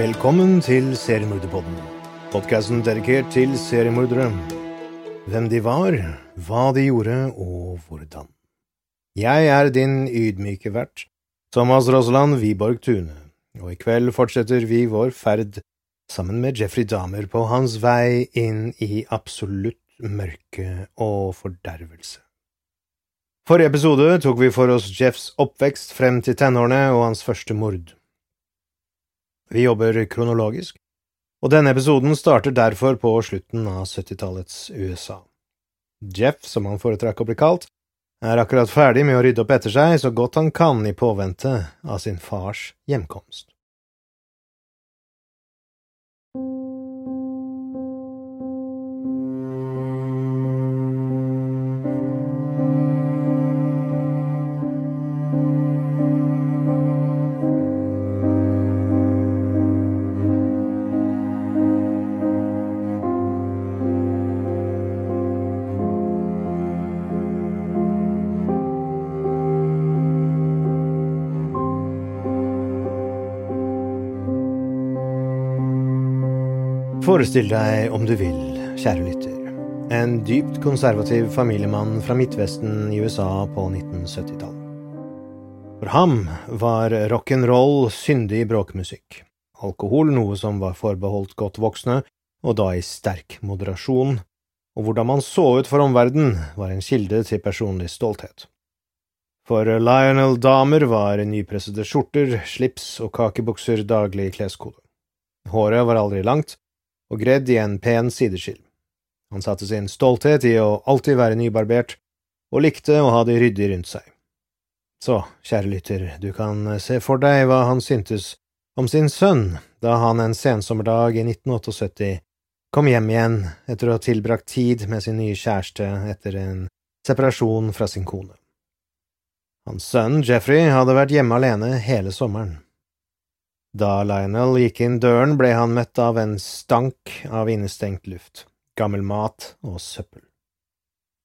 Velkommen til Seriemorderpodden, podkasten dedikert til seriemordere. Hvem de var, hva de gjorde og hvordan. Jeg er din ydmyke vert, Thomas Rosland Wiborg Tune, og i kveld fortsetter vi vår ferd sammen med Jeffrey Dahmer på hans vei inn i absolutt mørke og fordervelse. Forrige episode tok vi for oss Jeffs oppvekst frem til tenårene og hans første mord. Vi jobber kronologisk, og denne episoden starter derfor på slutten av 70-tallets USA. Jeff, som han foretrakk å bli kalt, er akkurat ferdig med å rydde opp etter seg så godt han kan i påvente av sin fars hjemkomst. Forestill deg om du vil, kjære lytter, en dypt konservativ familiemann fra Midtvesten i USA på 1970-tallet. For ham var rock'n'roll syndig bråkmusikk, alkohol noe som var forbeholdt godt voksne, og da i sterk moderasjon, og hvordan man så ut for omverdenen var en kilde til personlig stolthet. For Lionel Damer var nypressede skjorter, slips og kakebukser daglig kleskode. Håret var aldri langt, og gredd i en pen sideskill. Han satte sin stolthet i å alltid være nybarbert, og likte å ha det ryddig rundt seg. Så, kjære lytter, du kan se for deg hva han syntes om sin sønn da han en sensommerdag i 1978 kom hjem igjen etter å ha tilbrakt tid med sin nye kjæreste etter en separasjon fra sin kone. Hans sønn Jeffrey hadde vært hjemme alene hele sommeren. Da Lionel gikk inn døren, ble han møtt av en stank av innestengt luft, gammel mat og søppel.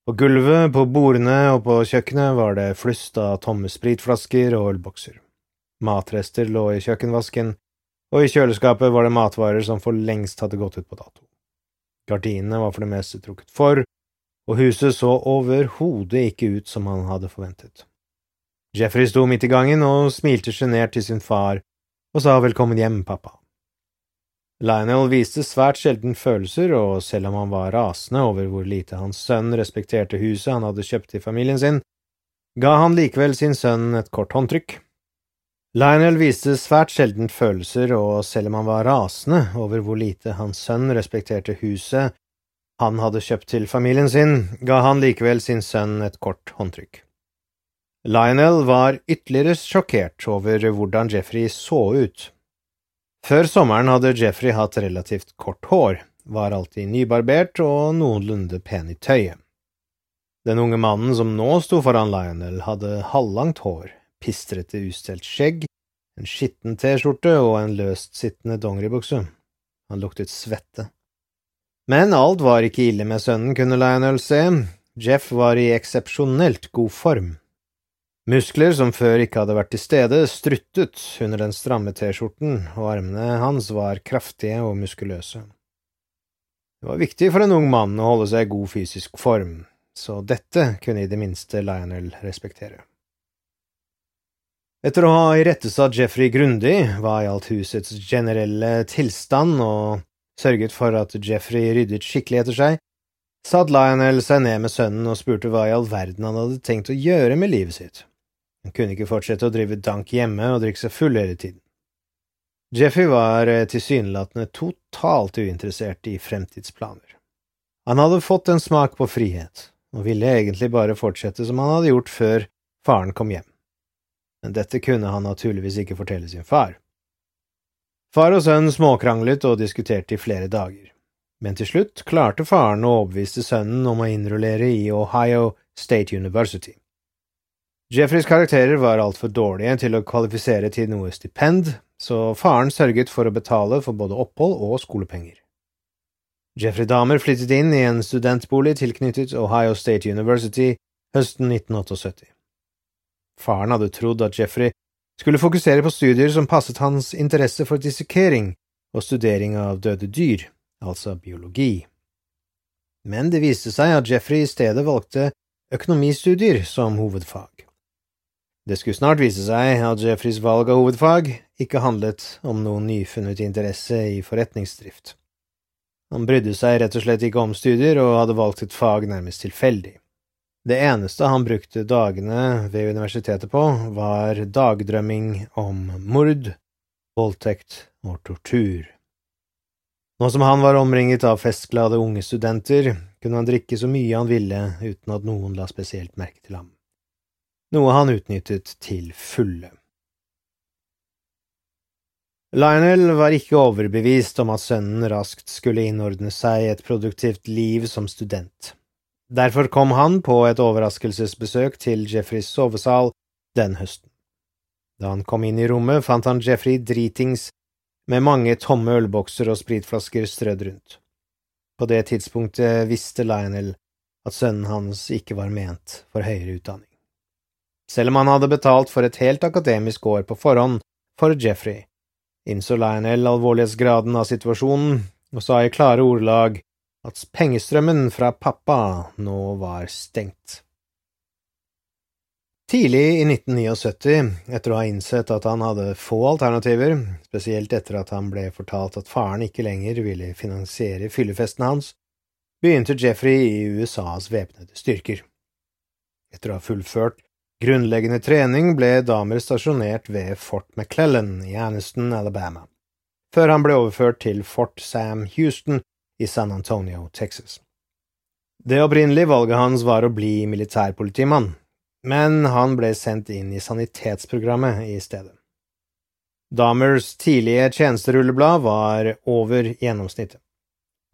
På gulvet, på bordene og på kjøkkenet var det flust av tomme spritflasker og ølbokser. Matrester lå i kjøkkenvasken, og i kjøleskapet var det matvarer som for lengst hadde gått ut på dato. Gardinene var for det meste trukket for, og huset så overhodet ikke ut som han hadde forventet. Jeffrey sto midt i gangen og smilte sjenert til sin far og sa velkommen hjem, pappa. Lionel viste svært sjelden følelser, og selv om han var rasende over hvor lite hans sønn respekterte huset han hadde kjøpt til familien sin, ga han likevel sin sønn et kort håndtrykk. Lionel viste svært sjelden følelser, og selv om han var rasende over hvor lite hans sønn respekterte huset han hadde kjøpt til familien sin, ga han likevel sin sønn et kort håndtrykk. Lionel var ytterligere sjokkert over hvordan Jeffrey så ut. Før sommeren hadde Jeffrey hatt relativt kort hår, var alltid nybarbert og noenlunde pen i tøyet. Den unge mannen som nå sto foran Lionel, hadde halvlangt hår, pistrete ustelt skjegg, en skitten T-skjorte og en løst sittende dongeribukse. Han luktet svette. Men alt var ikke ille med sønnen, kunne Lionel se. Jeff var i eksepsjonelt god form. Muskler som før ikke hadde vært til stede, struttet under den stramme T-skjorten, og armene hans var kraftige og muskuløse. Det var viktig for en ung mann å holde seg i god fysisk form, så dette kunne i det minste Lionel respektere. Etter å ha irettesatt Jeffrey grundig, hva gjaldt husets generelle tilstand, og sørget for at Jeffrey ryddet skikkelig etter seg, satt Lionel seg ned med sønnen og spurte hva i all verden han hadde tenkt å gjøre med livet sitt. Han kunne ikke fortsette å drive dank hjemme og drikke seg full hele tiden. Jeffy var eh, tilsynelatende totalt uinteressert i fremtidsplaner. Han hadde fått en smak på frihet, og ville egentlig bare fortsette som han hadde gjort før faren kom hjem. Men dette kunne han naturligvis ikke fortelle sin far. Far og sønn småkranglet og diskuterte i flere dager men til slutt klarte faren å overbevise sønnen om å innrullere i Ohio State University. Jeffreys karakterer var altfor dårlige til å kvalifisere til noe stipend, så faren sørget for å betale for både opphold og skolepenger. Jeffrey Dahmer flyttet inn i en studentbolig tilknyttet Ohio State University høsten 1978. Faren hadde trodd at Jeffrey skulle fokusere på studier som passet hans interesse for dissekering og studering av døde dyr, altså biologi. Men det viste seg at Jeffrey i stedet valgte økonomistudier som hovedfag. Det skulle snart vise seg at Jeffreys valg av hovedfag ikke handlet om noen nyfunnet interesse i forretningsdrift. Han brydde seg rett og slett ikke om studier og hadde valgt et fag nærmest tilfeldig. Det eneste han brukte dagene ved universitetet på, var dagdrømming om mord, voldtekt og tortur. Nå som han var omringet av festglade unge studenter, kunne han drikke så mye han ville uten at noen la spesielt merke til ham, noe han utnyttet til fulle. Lionel var ikke overbevist om at sønnen raskt skulle innordne seg et produktivt liv som student. Derfor kom han på et overraskelsesbesøk til Jeffreys sovesal den høsten. Da han kom inn i rommet, fant han Jeffrey dritings med mange tomme ølbokser og spritflasker strødd rundt. På det tidspunktet visste Lionel at sønnen hans ikke var ment for høyere utdanning. Selv om han hadde betalt for et helt akademisk år på forhånd for Jeffrey, innså Lionel alvorlighetsgraden av situasjonen og sa i klare ordelag at pengestrømmen fra pappa nå var stengt. Tidlig i 1979, etter å ha innsett at han hadde få alternativer, spesielt etter at han ble fortalt at faren ikke lenger ville finansiere fyllefesten hans, begynte Jeffrey i USAs væpnede styrker. Etter å ha fullført grunnleggende trening ble Damer stasjonert ved Fort McClellan i Anniston, Alabama, før han ble overført til Fort Sam Houston i San Antonio, Texas. Det opprinnelige valget hans var å bli militærpolitimann men han ble sendt inn i sanitetsprogrammet i stedet. Damers tidlige tjenesterulleblad var over gjennomsnittet.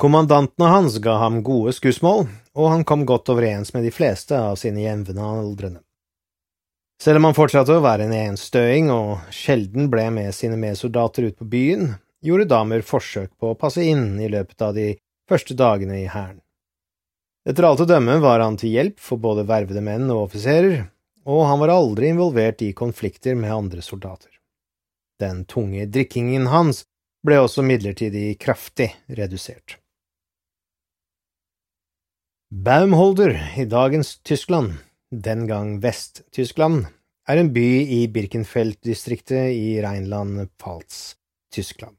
Kommandantene hans ga ham gode skussmål, og han kom godt overens med de fleste av sine jevnaldrende. Selv om han fortsatte å være en enstøing og sjelden ble med sine medsoldater ut på byen, gjorde Damer forsøk på å passe inn i løpet av de første dagene i hæren. Etter alt å dømme var han til hjelp for både vervede menn og offiserer, og han var aldri involvert i konflikter med andre soldater. Den tunge drikkingen hans ble også midlertidig kraftig redusert. Baumholder i dagens Tyskland, den gang Vest-Tyskland, er en by i Birkenfeld-distriktet i Rheinland-Pfalz, Tyskland.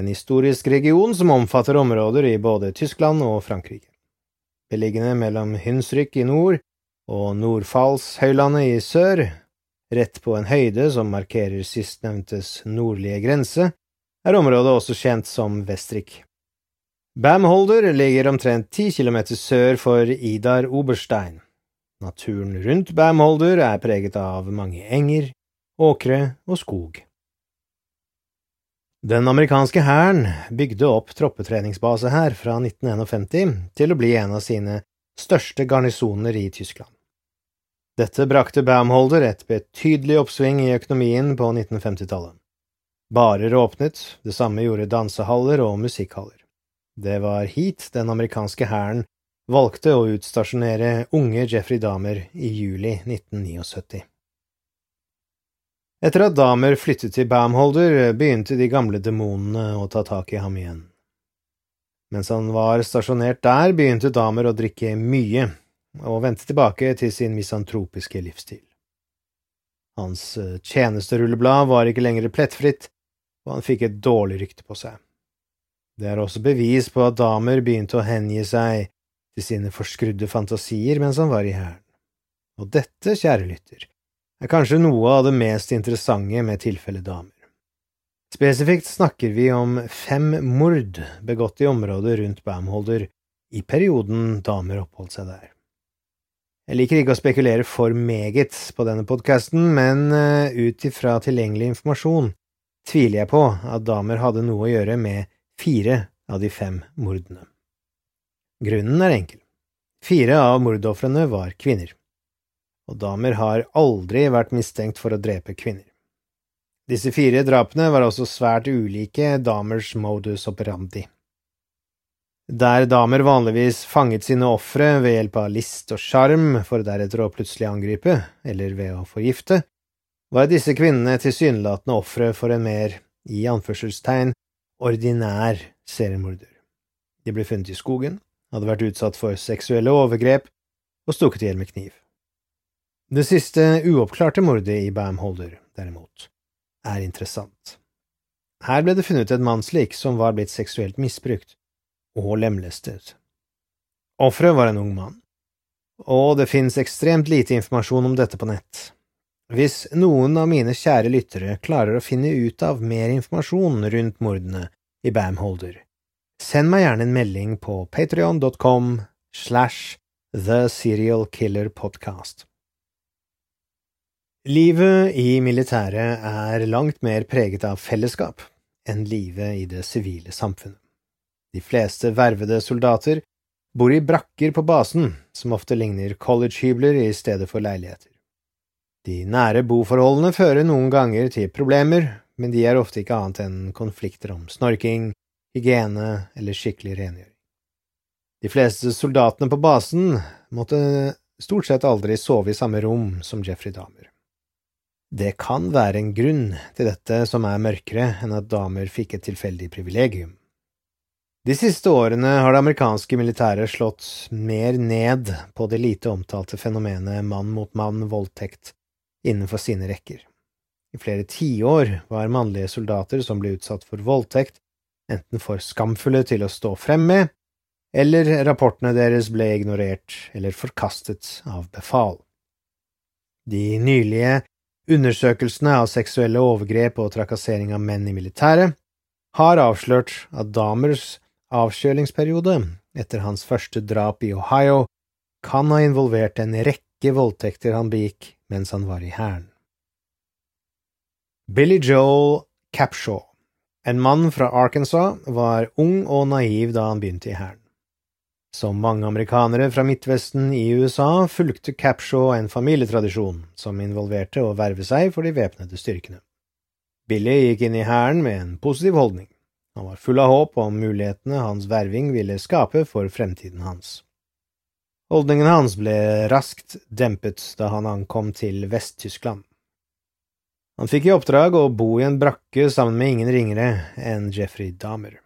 En historisk region som omfatter områder i både Tyskland og Frankrike beliggende mellom Hunsrück i nord og Nordfalshøylandet i sør, rett på en høyde som markerer sistnevntes nordlige grense, er området også kjent som Vestrik. Bamholder ligger omtrent ti kilometer sør for Idar Oberstein. Naturen rundt Bamholder er preget av mange enger, åkre og skog. Den amerikanske hæren bygde opp troppetreningsbase her fra 1951 til å bli en av sine største garnisoner i Tyskland. Dette brakte Baumholder et betydelig oppsving i økonomien på 1950-tallet. Barer åpnet, det samme gjorde dansehaller og musikkhaller. Det var hit den amerikanske hæren valgte å utstasjonere unge Jeffrey Dahmer i juli 1979. Etter at Damer flyttet til Bamholder, begynte de gamle demonene å ta tak i ham igjen. Mens han var stasjonert der, begynte Damer å drikke mye og vendte tilbake til sin misantropiske livsstil. Hans eh, tjenesterulleblad var ikke lenger plettfritt, og han fikk et dårlig rykte på seg. Det er også bevis på at damer begynte å hengi seg til sine forskrudde fantasier mens han var i hæren. Og dette, kjære lytter, er kanskje noe av det mest interessante med tilfellet damer. Spesifikt snakker vi om fem mord begått i området rundt Bamholder i perioden damer oppholdt seg der. Jeg liker ikke å spekulere for meget på denne podkasten, men eh, ut ifra tilgjengelig informasjon tviler jeg på at damer hadde noe å gjøre med fire av de fem mordene. Grunnen er enkel. Fire av mordofrene var kvinner, og damer har aldri vært mistenkt for å drepe kvinner. Disse fire drapene var også svært ulike damers modus operandi. Der damer vanligvis fanget sine ofre ved hjelp av list og sjarm for deretter å plutselig angripe, eller ved å forgifte, var disse kvinnene tilsynelatende ofre for en mer, i anførselstegn, ordinær seriemorder. De ble funnet i skogen, hadde vært utsatt for seksuelle overgrep og stukket i hjel med kniv. Det siste uoppklarte mordet i Bamholder, derimot, er interessant. Her ble det funnet et mannslik som var blitt seksuelt misbrukt og lemlestet. Offeret var en ung mann, og det finnes ekstremt lite informasjon om dette på nett. Hvis noen av mine kjære lyttere klarer å finne ut av mer informasjon rundt mordene i Bamholder, send meg gjerne en melding på patrion.com slash The Serial Killer Podcast. Livet i militæret er langt mer preget av fellesskap enn livet i det sivile samfunnet. De fleste vervede soldater bor i brakker på basen, som ofte ligner collegehybler i stedet for leiligheter. De nære boforholdene fører noen ganger til problemer, men de er ofte ikke annet enn konflikter om snorking, hygiene eller skikkelig rengjøring. De fleste soldatene på basen måtte stort sett aldri sove i samme rom som Jeffrey Dahmer. Det kan være en grunn til dette som er mørkere enn at damer fikk et tilfeldig privilegium. De siste årene har det amerikanske militæret slått mer ned på det lite omtalte fenomenet mann mot mann voldtekt innenfor sine rekker. I flere tiår var mannlige soldater som ble utsatt for voldtekt, enten for skamfulle til å stå frem med, eller rapportene deres ble ignorert eller forkastet av befal. De nylige undersøkelsene av seksuelle overgrep og trakassering av menn i militæret har avslørt at Damers avkjølingsperiode etter hans første drap i Ohio kan ha involvert en rekke voldtekter han begikk mens han var i hæren. Billy Joel Capshaw, en mann fra Arkansas, var ung og naiv da han begynte i hæren. Som mange amerikanere fra Midtvesten i USA fulgte Capshaw en familietradisjon som involverte å verve seg for de væpnede styrkene. Billy gikk inn i hæren med en positiv holdning. Han var full av håp om mulighetene hans verving ville skape for fremtiden hans. Holdningen hans ble raskt dempet da han ankom til Vest-Tyskland. Han fikk i oppdrag å bo i en brakke sammen med ingen ringere enn Jeffrey Dahmer.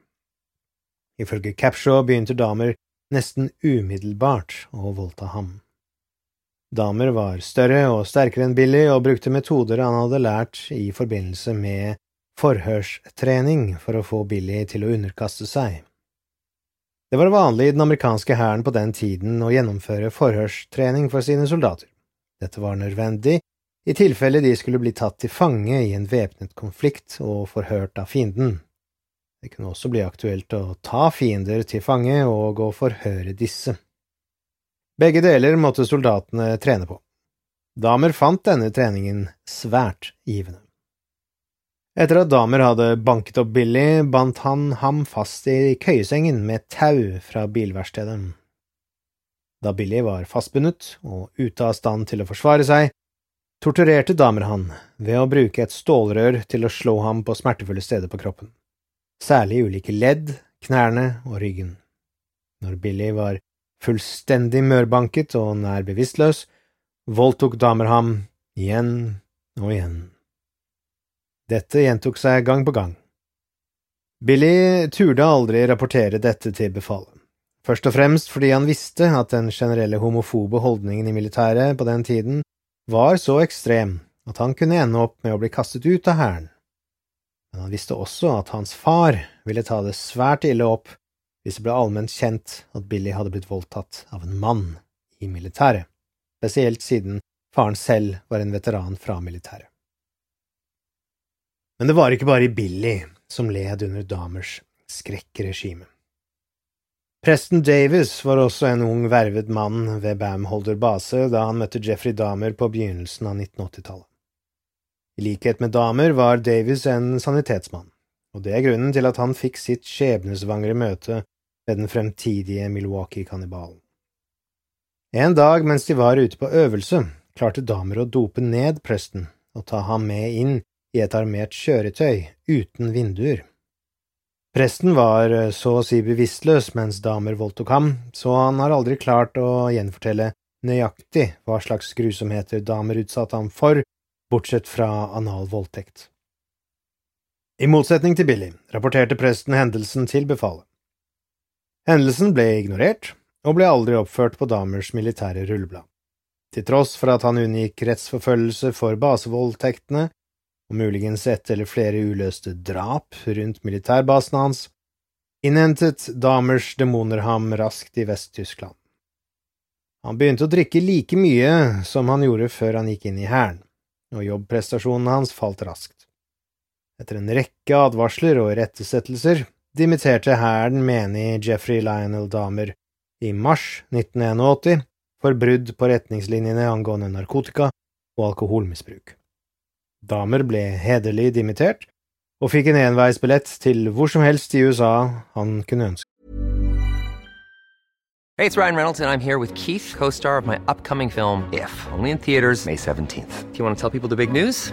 Ifølge Capshaw begynte Dahmer nesten umiddelbart å voldta ham. Dahmer var større og sterkere enn Billy og brukte metoder han hadde lært i forbindelse med forhørstrening for å få Billy til å underkaste seg. Det var vanlig i den amerikanske hæren på den tiden å gjennomføre forhørstrening for sine soldater. Dette var nødvendig i tilfelle de skulle bli tatt til fange i en væpnet konflikt og forhørt av fienden. Det kunne også bli aktuelt å ta fiender til fange og å forhøre disse. Begge deler måtte soldatene trene på. Damer fant denne treningen svært givende. Etter at damer hadde banket opp Billy, bandt han ham fast i køyesengen med tau fra bilverkstedet. Da Billy var fastbundet og ute av stand til å forsvare seg, torturerte damer han ved å bruke et stålrør til å slå ham på smertefulle steder på kroppen, særlig ulike ledd, knærne og ryggen. Når Billy var fullstendig mørbanket og nær bevisstløs, voldtok damer ham igjen og igjen. Dette gjentok seg gang på gang. Billy turde aldri rapportere dette til befalet, først og fremst fordi han visste at den generelle homofobe holdningen i militæret på den tiden var så ekstrem at han kunne ende opp med å bli kastet ut av hæren. Men han visste også at hans far ville ta det svært ille opp hvis det ble allment kjent at Billy hadde blitt voldtatt av en mann i militæret, spesielt siden faren selv var en veteran fra militæret. Men det var ikke bare Billy som led under Damers skrekkregime. Presten Davis var også en ung, vervet mann ved Bamholder base da han møtte Jeffrey Dahmer på begynnelsen av 1980-tallet. I likhet med Dahmer var Davis en sanitetsmann, og det er grunnen til at han fikk sitt skjebnesvangre møte med den fremtidige Milwaukee-kannibalen. En dag mens de var ute på øvelse, klarte Dahmer å dope ned Preston og ta ham med inn i et armert kjøretøy uten vinduer. Presten var eh, så å si bevisstløs mens damer voldtok ham, så han har aldri klart å gjenfortelle nøyaktig hva slags grusomheter damer utsatte ham for, bortsett fra anal voldtekt. I motsetning til Billy rapporterte presten hendelsen til befalet. Hendelsen ble ignorert og ble aldri oppført på damers militære rulleblad. Til tross for at han unngikk rettsforfølgelse for basevoldtektene, og muligens ett eller flere uløste drap rundt militærbasen hans, innhentet Damers demoner ham raskt i Vest-Tyskland. Han begynte å drikke like mye som han gjorde før han gikk inn i hæren, og jobbprestasjonene hans falt raskt. Etter en rekke advarsler og irettesettelser dimitterte hæren menig Jeffrey Lionel Damer i mars 1981 for brudd på retningslinjene angående narkotika og alkoholmisbruk. Damer ble hederlig dimittert og fikk en enveisbillett til hvor som helst i USA han kunne ønske. Hey, it's Ryan Reynolds, and I'm here with Keith, co star of my upcoming film, If, only in theaters, May 17th. Do you want to tell people the big news?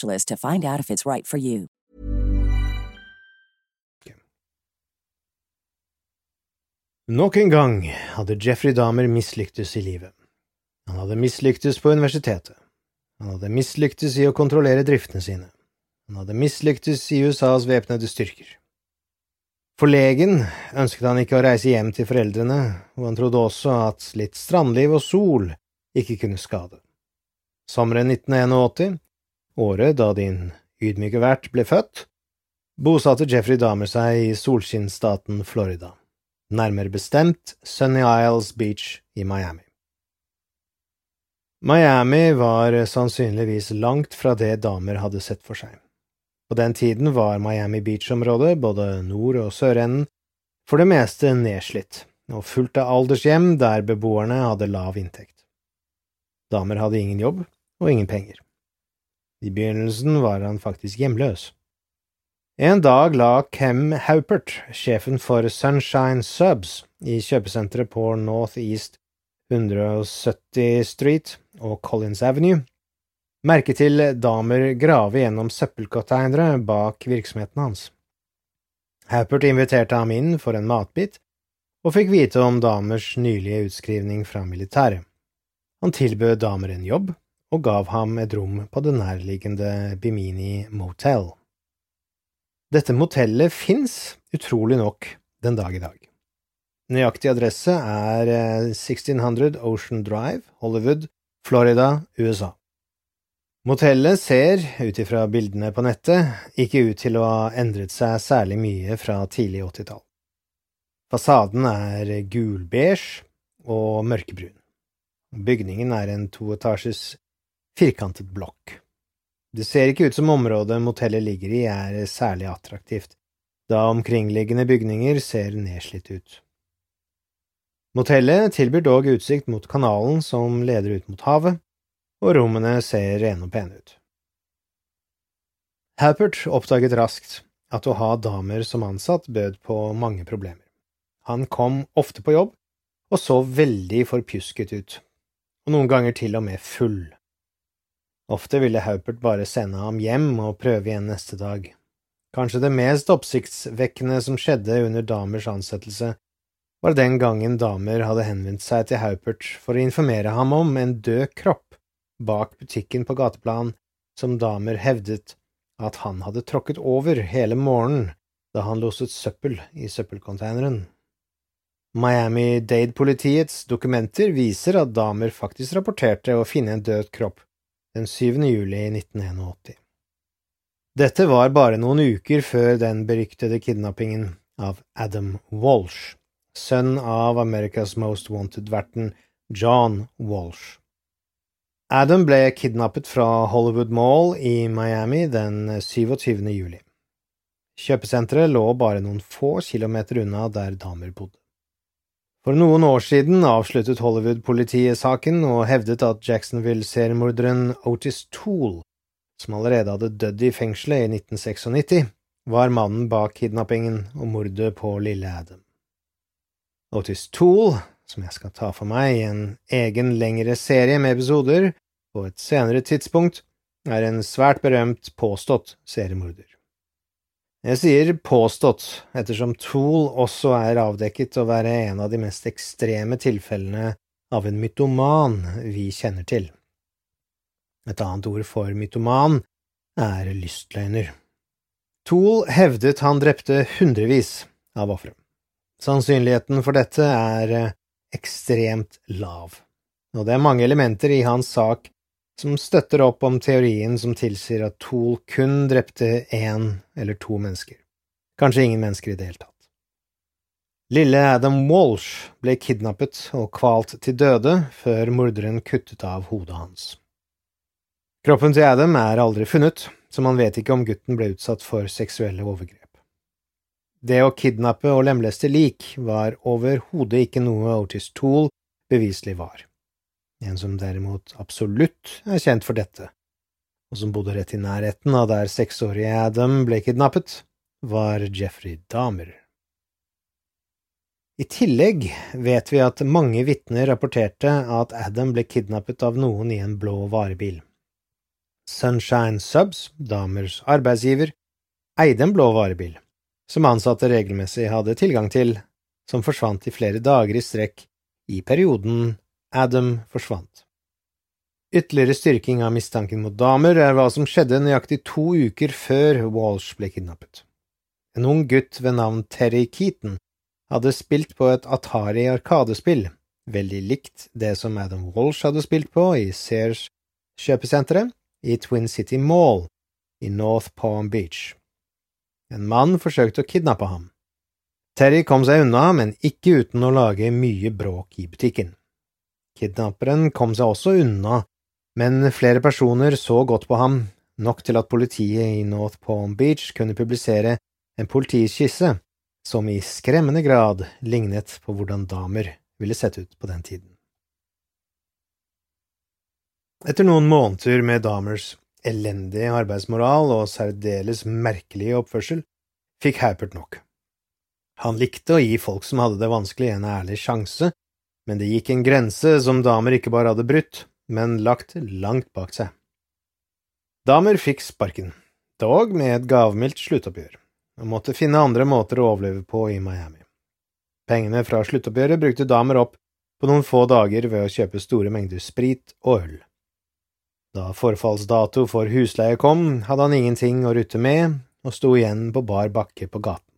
to find out if it's right for you. Nok en gang hadde Jeffrey Dahmer mislyktes i livet. Han hadde mislyktes på universitetet. Han hadde mislyktes i å kontrollere driftene sine. Han hadde mislyktes i USAs væpnede styrker. For ønsket han ikke å reise hjem til foreldrene, og han trodde også at litt strandliv og sol ikke kunne skade. Sommeren 1981, året da din ydmyke vert ble født, bosatte Jeffrey Dahmer seg i solskinnstaten Florida nærmere bestemt Sunny Isles Beach i Miami. Miami var sannsynligvis langt fra det damer hadde sett for seg. På den tiden var Miami Beach-området, både nord- og sørenden, for det meste nedslitt og fullt av aldershjem der beboerne hadde lav inntekt. Damer hadde ingen jobb og ingen penger. I begynnelsen var han faktisk hjemløs. En dag la Kem Haupert, sjefen for Sunshine Subs i kjøpesenteret på North East 170 Street og Collins Avenue, merke til damer grave gjennom søppelkonteinere bak virksomheten hans. Haupert inviterte ham inn for en matbit, og fikk vite om damers nylige utskrivning fra militæret. Han tilbød damer en jobb, og gav ham et rom på det nærliggende Bimini Motel. Dette motellet fins, utrolig nok, den dag i dag. Nøyaktig adresse er 1600 eh, Ocean Drive, Hollywood, Florida, USA. Motellet ser, ut ifra bildene på nettet, ikke ut til å ha endret seg særlig mye fra tidlig åttitall. Fasaden er gulbeige og mørkebrun. Bygningen er en toetasjes firkantet blokk. Det ser ikke ut som området motellet ligger i er særlig attraktivt, da omkringliggende bygninger ser nedslitt ut. Motellet tilbyr dog utsikt mot kanalen som leder ut mot havet, og rommene ser rene og pene ut. Halpert oppdaget raskt at å ha damer som ansatt bød på mange problemer. Han kom ofte på jobb og så veldig forpjusket ut, og noen ganger til og med full. Ofte ville Haupert bare sende ham hjem og prøve igjen neste dag. Kanskje det mest oppsiktsvekkende som skjedde under damers ansettelse, var den gangen damer hadde henvendt seg til Haupert for å informere ham om en død kropp bak butikken på gateplan som damer hevdet at han hadde tråkket over hele morgenen da han loset søppel i søppelcontaineren. Miami-Dade-politiets dokumenter viser at damer faktisk rapporterte å finne en død kropp den 7. juli 1981. Dette var bare noen uker før den beryktede kidnappingen av Adam Walsh sønn av America's Most Wanted-verten John Walsh. Adam ble kidnappet fra Hollywood Mall i Miami den 27. juli. Kjøpesenteret lå bare noen få kilometer unna der damer bodde. For noen år siden avsluttet Hollywood-politiet saken og hevdet at Jacksonville-seriemorderen Otis Toole, som allerede hadde dødd i fengselet i 1996, var mannen bak kidnappingen og mordet på lille Adam. Otis Tool, som jeg skal ta for meg i en egen lengre serie med episoder på et senere tidspunkt, er en svært berømt påstått seriemorder. Jeg sier påstått ettersom Tool også er avdekket å være en av de mest ekstreme tilfellene av en mytoman vi kjenner til. Et annet ord for mytoman er lystløgner. Tool hevdet han drepte hundrevis av ofre. Sannsynligheten for dette er eh, ekstremt lav, og det er mange elementer i hans sak som støtter opp om teorien som tilsier at Tool kun drepte én eller to mennesker, kanskje ingen mennesker i det hele tatt. Lille Adam Walsh ble kidnappet og kvalt til døde før morderen kuttet av hodet hans. Kroppen til Adam er aldri funnet, så man vet ikke om gutten ble utsatt for seksuelle overgrep. Det å kidnappe og lemleste lik var overhodet ikke noe Otis Toole beviselig var. En som derimot absolutt er kjent for dette, og som bodde rett i nærheten av der seksårige Adam ble kidnappet, var Jeffrey Dahmer. I tillegg vet vi at mange vitner rapporterte at Adam ble kidnappet av noen i en blå varebil. Sunshine Subs, Dahmers arbeidsgiver, eide en blå varebil som ansatte regelmessig hadde tilgang til, som forsvant i flere dager i strekk i perioden Adam forsvant. Ytterligere styrking av mistanken mot damer er hva som skjedde nøyaktig to uker før Walsh ble kidnappet. En ung gutt ved navn Terry Keaton hadde spilt på et Atari arkadespill, veldig likt det som Adam Walsh hadde spilt på i Sears kjøpesenteret i Twin City Mall i North Palm Beach. En mann forsøkte å kidnappe ham. Terry kom seg unna, men ikke uten å lage mye bråk i butikken. Kidnapperen kom seg også unna, men flere personer så godt på ham, nok til at politiet i North Palm Beach kunne publisere en politiskisse som i skremmende grad lignet på hvordan damer ville sett ut på den tiden. Etter noen måneder med Damers elendig arbeidsmoral og særdeles merkelige oppførsel, fikk Haupert nok. Han likte å gi folk som hadde det vanskelig, en ærlig sjanse, men det gikk en grense som damer ikke bare hadde brutt, men lagt langt bak seg. Damer fikk sparken, dog med et gavmildt sluttoppgjør, og måtte finne andre måter å overleve på i Miami. Pengene fra sluttoppgjøret brukte damer opp på noen få dager ved å kjøpe store mengder sprit og øl. Da forfallsdato for husleie kom, hadde han ingenting å rutte med, og sto igjen på bar bakke på gaten.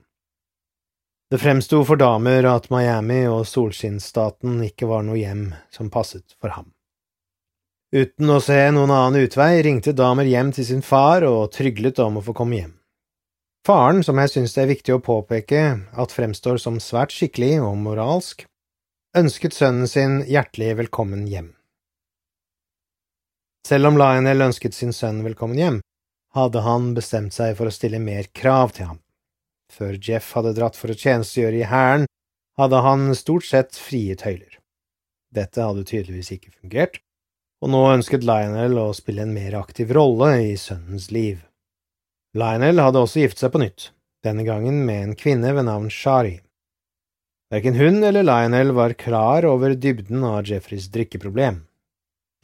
Det fremsto for damer at Miami og solskinnsstaten ikke var noe hjem som passet for ham. Uten å se noen annen utvei ringte Damer hjem til sin far og tryglet om å få komme hjem. Faren, som jeg synes det er viktig å påpeke at fremstår som svært skikkelig og moralsk, ønsket sønnen sin hjertelig velkommen hjem. Selv om Lionel ønsket sin sønn velkommen hjem, hadde han bestemt seg for å stille mer krav til ham. Før Jeff hadde dratt for å tjenestegjøre i hæren, hadde han stort sett frie tøyler. Dette hadde tydeligvis ikke fungert, og nå ønsket Lionel å spille en mer aktiv rolle i sønnens liv. Lionel hadde også giftet seg på nytt, denne gangen med en kvinne ved navn Shari. Verken hun eller Lionel var klar over dybden av Jeffreys drikkeproblem.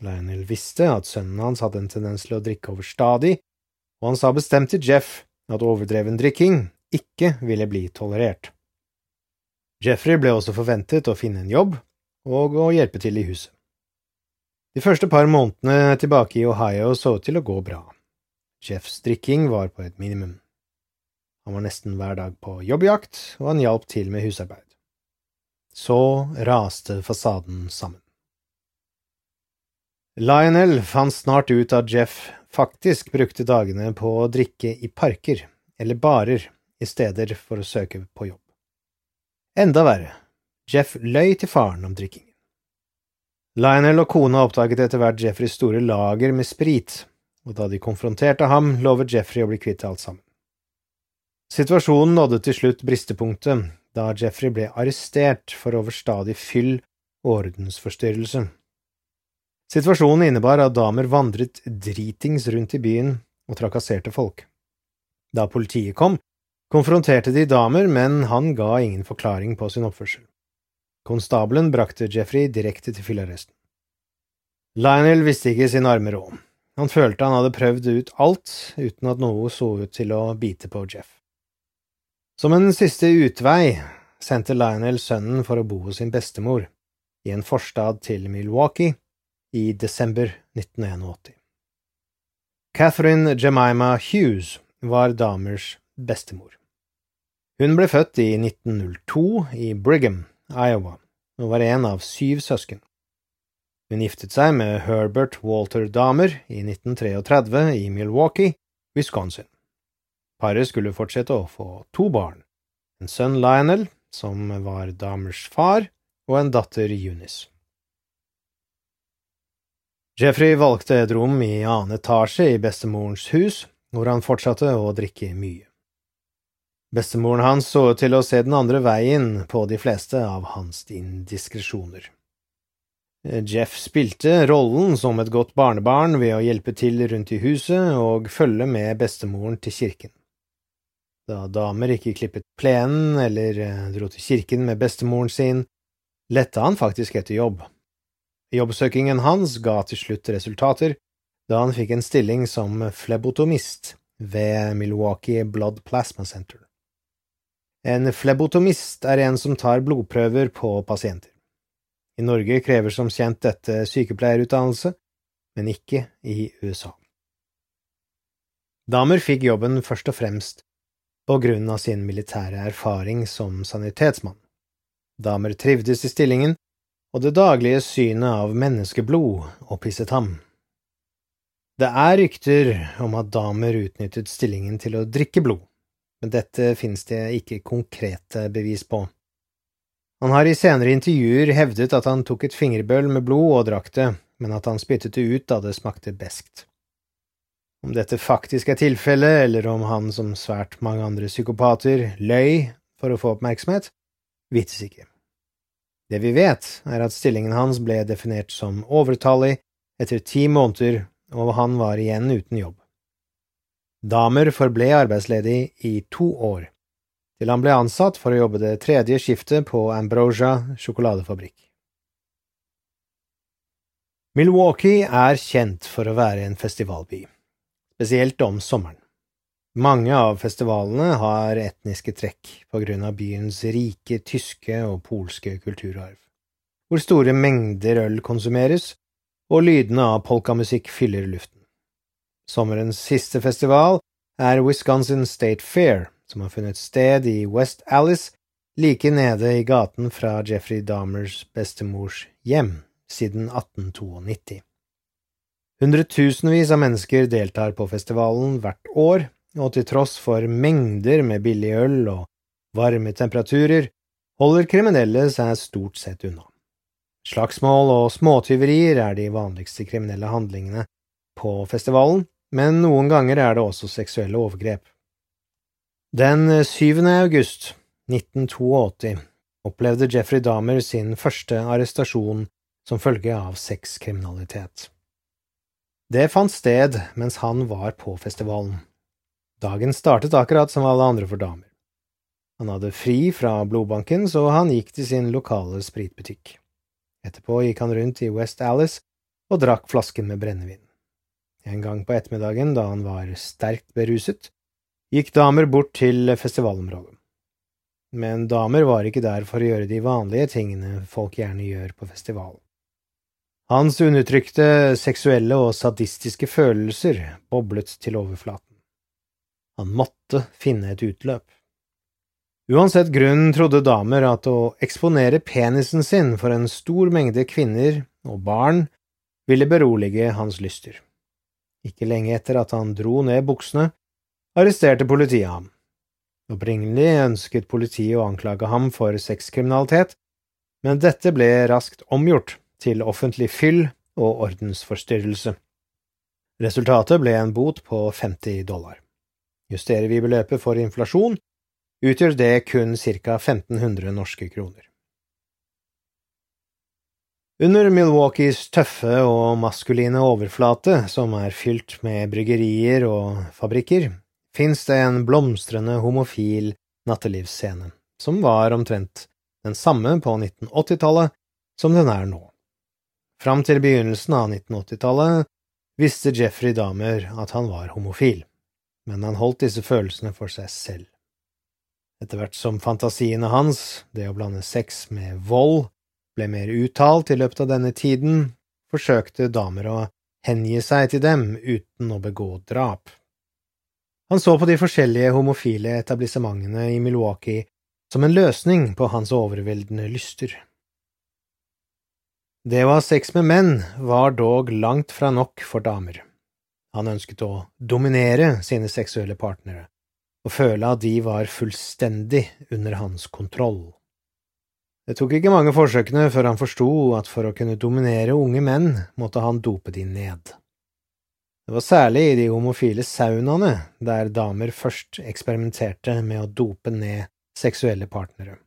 Lionel visste at sønnen hans hadde en tendens til å drikke overstadig, og han sa bestemt til Jeff at overdreven drikking ikke ville bli tolerert. Jeffrey ble også forventet å finne en jobb og å hjelpe til i huset. De første par månedene tilbake i Ohio så ut til å gå bra. Jeffs drikking var på et minimum. Han var nesten hver dag på jobbjakt, og han hjalp til med husarbeid. Så raste fasaden sammen. Lionel fant snart ut at Jeff faktisk brukte dagene på å drikke i parker eller barer i steder for å søke på jobb. Enda verre, Jeff løy til faren om drikkingen. Lionel og kona oppdaget etter hvert Jeffreys store lager med sprit, og da de konfronterte ham, lovet Jeffrey å bli kvitt alt sammen. Situasjonen nådde til slutt bristepunktet da Jeffrey ble arrestert for overstadig fyll og ordensforstyrrelse. Situasjonen innebar at damer vandret dritings rundt i byen og trakasserte folk. Da politiet kom, konfronterte de damer, men han ga ingen forklaring på sin oppførsel. Konstabelen brakte Jeffrey direkte til fyllearresten. Lionel visste ikke sin arme råd. Han følte han hadde prøvd ut alt uten at noe så ut til å bite på Jeff. Som en siste utvei sendte Lionel sønnen for å bo hos sin bestemor i en forstad til Milwaukee i desember 1981. Catherine Jemima Hughes var damers bestemor. Hun ble født i 1902 i Brigham, Iowa, og var en av syv søsken. Hun giftet seg med Herbert Walter Damer i 1933 i Milwaukee, Wisconsin. Paret skulle fortsette å få to barn, en sønn Lionel, som var Damers far, og en datter Eunice. Jeffrey valgte et rom i annen etasje i bestemorens hus, hvor han fortsatte å drikke mye. Bestemoren hans så til å se den andre veien på de fleste av hans indiskresjoner. Jeff spilte rollen som et godt barnebarn ved å hjelpe til rundt i huset og følge med bestemoren til kirken. Da damer ikke klippet plenen eller dro til kirken med bestemoren sin, lette han faktisk etter jobb. Jobbsøkingen hans ga til slutt resultater da han fikk en stilling som flebotomist ved Milwaukee Blood Plasma Center. En flebotomist er en som tar blodprøver på pasienter. I Norge krever som kjent dette sykepleierutdannelse, men ikke i USA. Damer fikk jobben først og fremst på grunn av sin militære erfaring som sanitetsmann. Damer trivdes i stillingen og det daglige synet av menneskeblod opphisset ham. Det er rykter om at damer utnyttet stillingen til å drikke blod, men dette finnes det ikke konkrete bevis på. Han har i senere intervjuer hevdet at han tok et fingerbøl med blod og drakk det, men at han spyttet det ut da det smakte beskt. Om dette faktisk er tilfellet, eller om han som svært mange andre psykopater løy for å få oppmerksomhet, vites ikke. Det vi vet, er at stillingen hans ble definert som overtallig etter ti måneder, og han var igjen uten jobb. Damer forble arbeidsledig i to år, til han ble ansatt for å jobbe det tredje skiftet på Ambrosia sjokoladefabrikk. Milwaukee er kjent for å være en festivalby, spesielt om sommeren. Mange av festivalene har etniske trekk på grunn av byens rike tyske og polske kulturarv, hvor store mengder øl konsumeres og lydene av polkamusikk fyller luften. Sommerens siste festival er Wisconsin State Fair, som har funnet sted i West Alice, like nede i gaten fra Jeffrey Dahmers bestemors hjem, siden 1892. Hundretusenvis av mennesker deltar på festivalen hvert år, og til tross for mengder med billig øl og varme temperaturer, holder kriminelle seg stort sett unna. Slagsmål og småtyverier er de vanligste kriminelle handlingene på festivalen, men noen ganger er det også seksuelle overgrep. Den 7. august 1982 opplevde Jeffrey Dahmer sin første arrestasjon som følge av sexkriminalitet. Det fant sted mens han var på festivalen. Dagen startet akkurat som alle andre for Dahmer. Han hadde fri fra blodbanken, så han gikk til sin lokale spritbutikk. Etterpå gikk han rundt i West Alice og drakk flasken med brennevin. En gang på ettermiddagen, da han var sterkt beruset, gikk damer bort til festivalområdet. Men damer var ikke der for å gjøre de vanlige tingene folk gjerne gjør på festival. Hans undertrykte seksuelle og sadistiske følelser boblet til overflaten. Han måtte finne et utløp. Uansett grunn trodde damer at å eksponere penisen sin for en stor mengde kvinner og barn ville berolige hans lyster. Ikke lenge etter at han dro ned buksene, arresterte politiet ham. Opprinnelig ønsket politiet å anklage ham for sexkriminalitet, men dette ble raskt omgjort til offentlig fyll og ordensforstyrrelse. Resultatet ble en bot på 50 dollar. Justerer vi beløpet for inflasjon, utgjør det kun ca 1500 norske kroner. Under Milwaukees tøffe og maskuline overflate, som er fylt med bryggerier og fabrikker, fins det en blomstrende homofil nattelivsscene, som var omtrent den samme på 1980-tallet som den er nå. Fram til begynnelsen av 1980-tallet visste Jeffrey Dahmer at han var homofil, men han holdt disse følelsene for seg selv. Etter hvert som fantasiene hans, det å blande sex med vold, ble mer uttalt i løpet av denne tiden, forsøkte damer å hengi seg til dem uten å begå drap. Han så på de forskjellige homofile etablissementene i Milwaukee som en løsning på hans overveldende lyster. Det å ha sex med menn var dog langt fra nok for damer. Han ønsket å dominere sine seksuelle partnere og føle at de var fullstendig under hans kontroll. Det tok ikke mange forsøkene før han forsto at for å kunne dominere unge menn måtte han dope de ned. Det var særlig i de homofile saunaene der damer først eksperimenterte med å dope ned seksuelle partnere.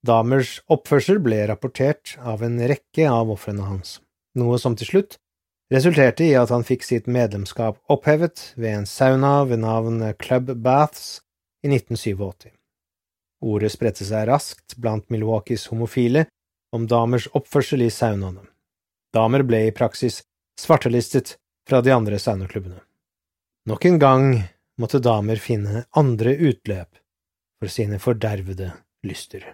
Damers oppførsel ble rapportert av en rekke av ofrene hans, noe som til slutt resulterte i at han fikk sitt medlemskap opphevet ved en sauna ved navn Club Baths i 1987. Ordet spredte seg raskt blant Milwaukees homofile om damers oppførsel i saunaene. Damer ble i praksis svartelistet fra de andre saunaklubbene. Nok en gang måtte damer finne andre utløp for sine fordervede lyster.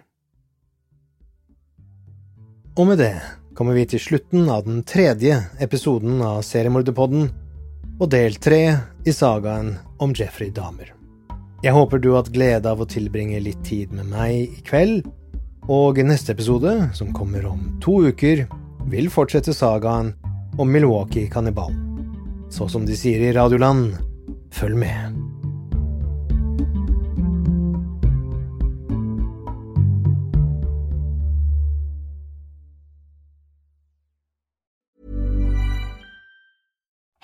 Og med det kommer vi til slutten av den tredje episoden av Seriemorderpodden og del tre i sagaen om Jeffrey Dahmer. Jeg håper du har hatt glede av å tilbringe litt tid med meg i kveld, og neste episode, som kommer om to uker, vil fortsette sagaen om Milwaukee-kannibalen. Så som de sier i Radioland, følg med.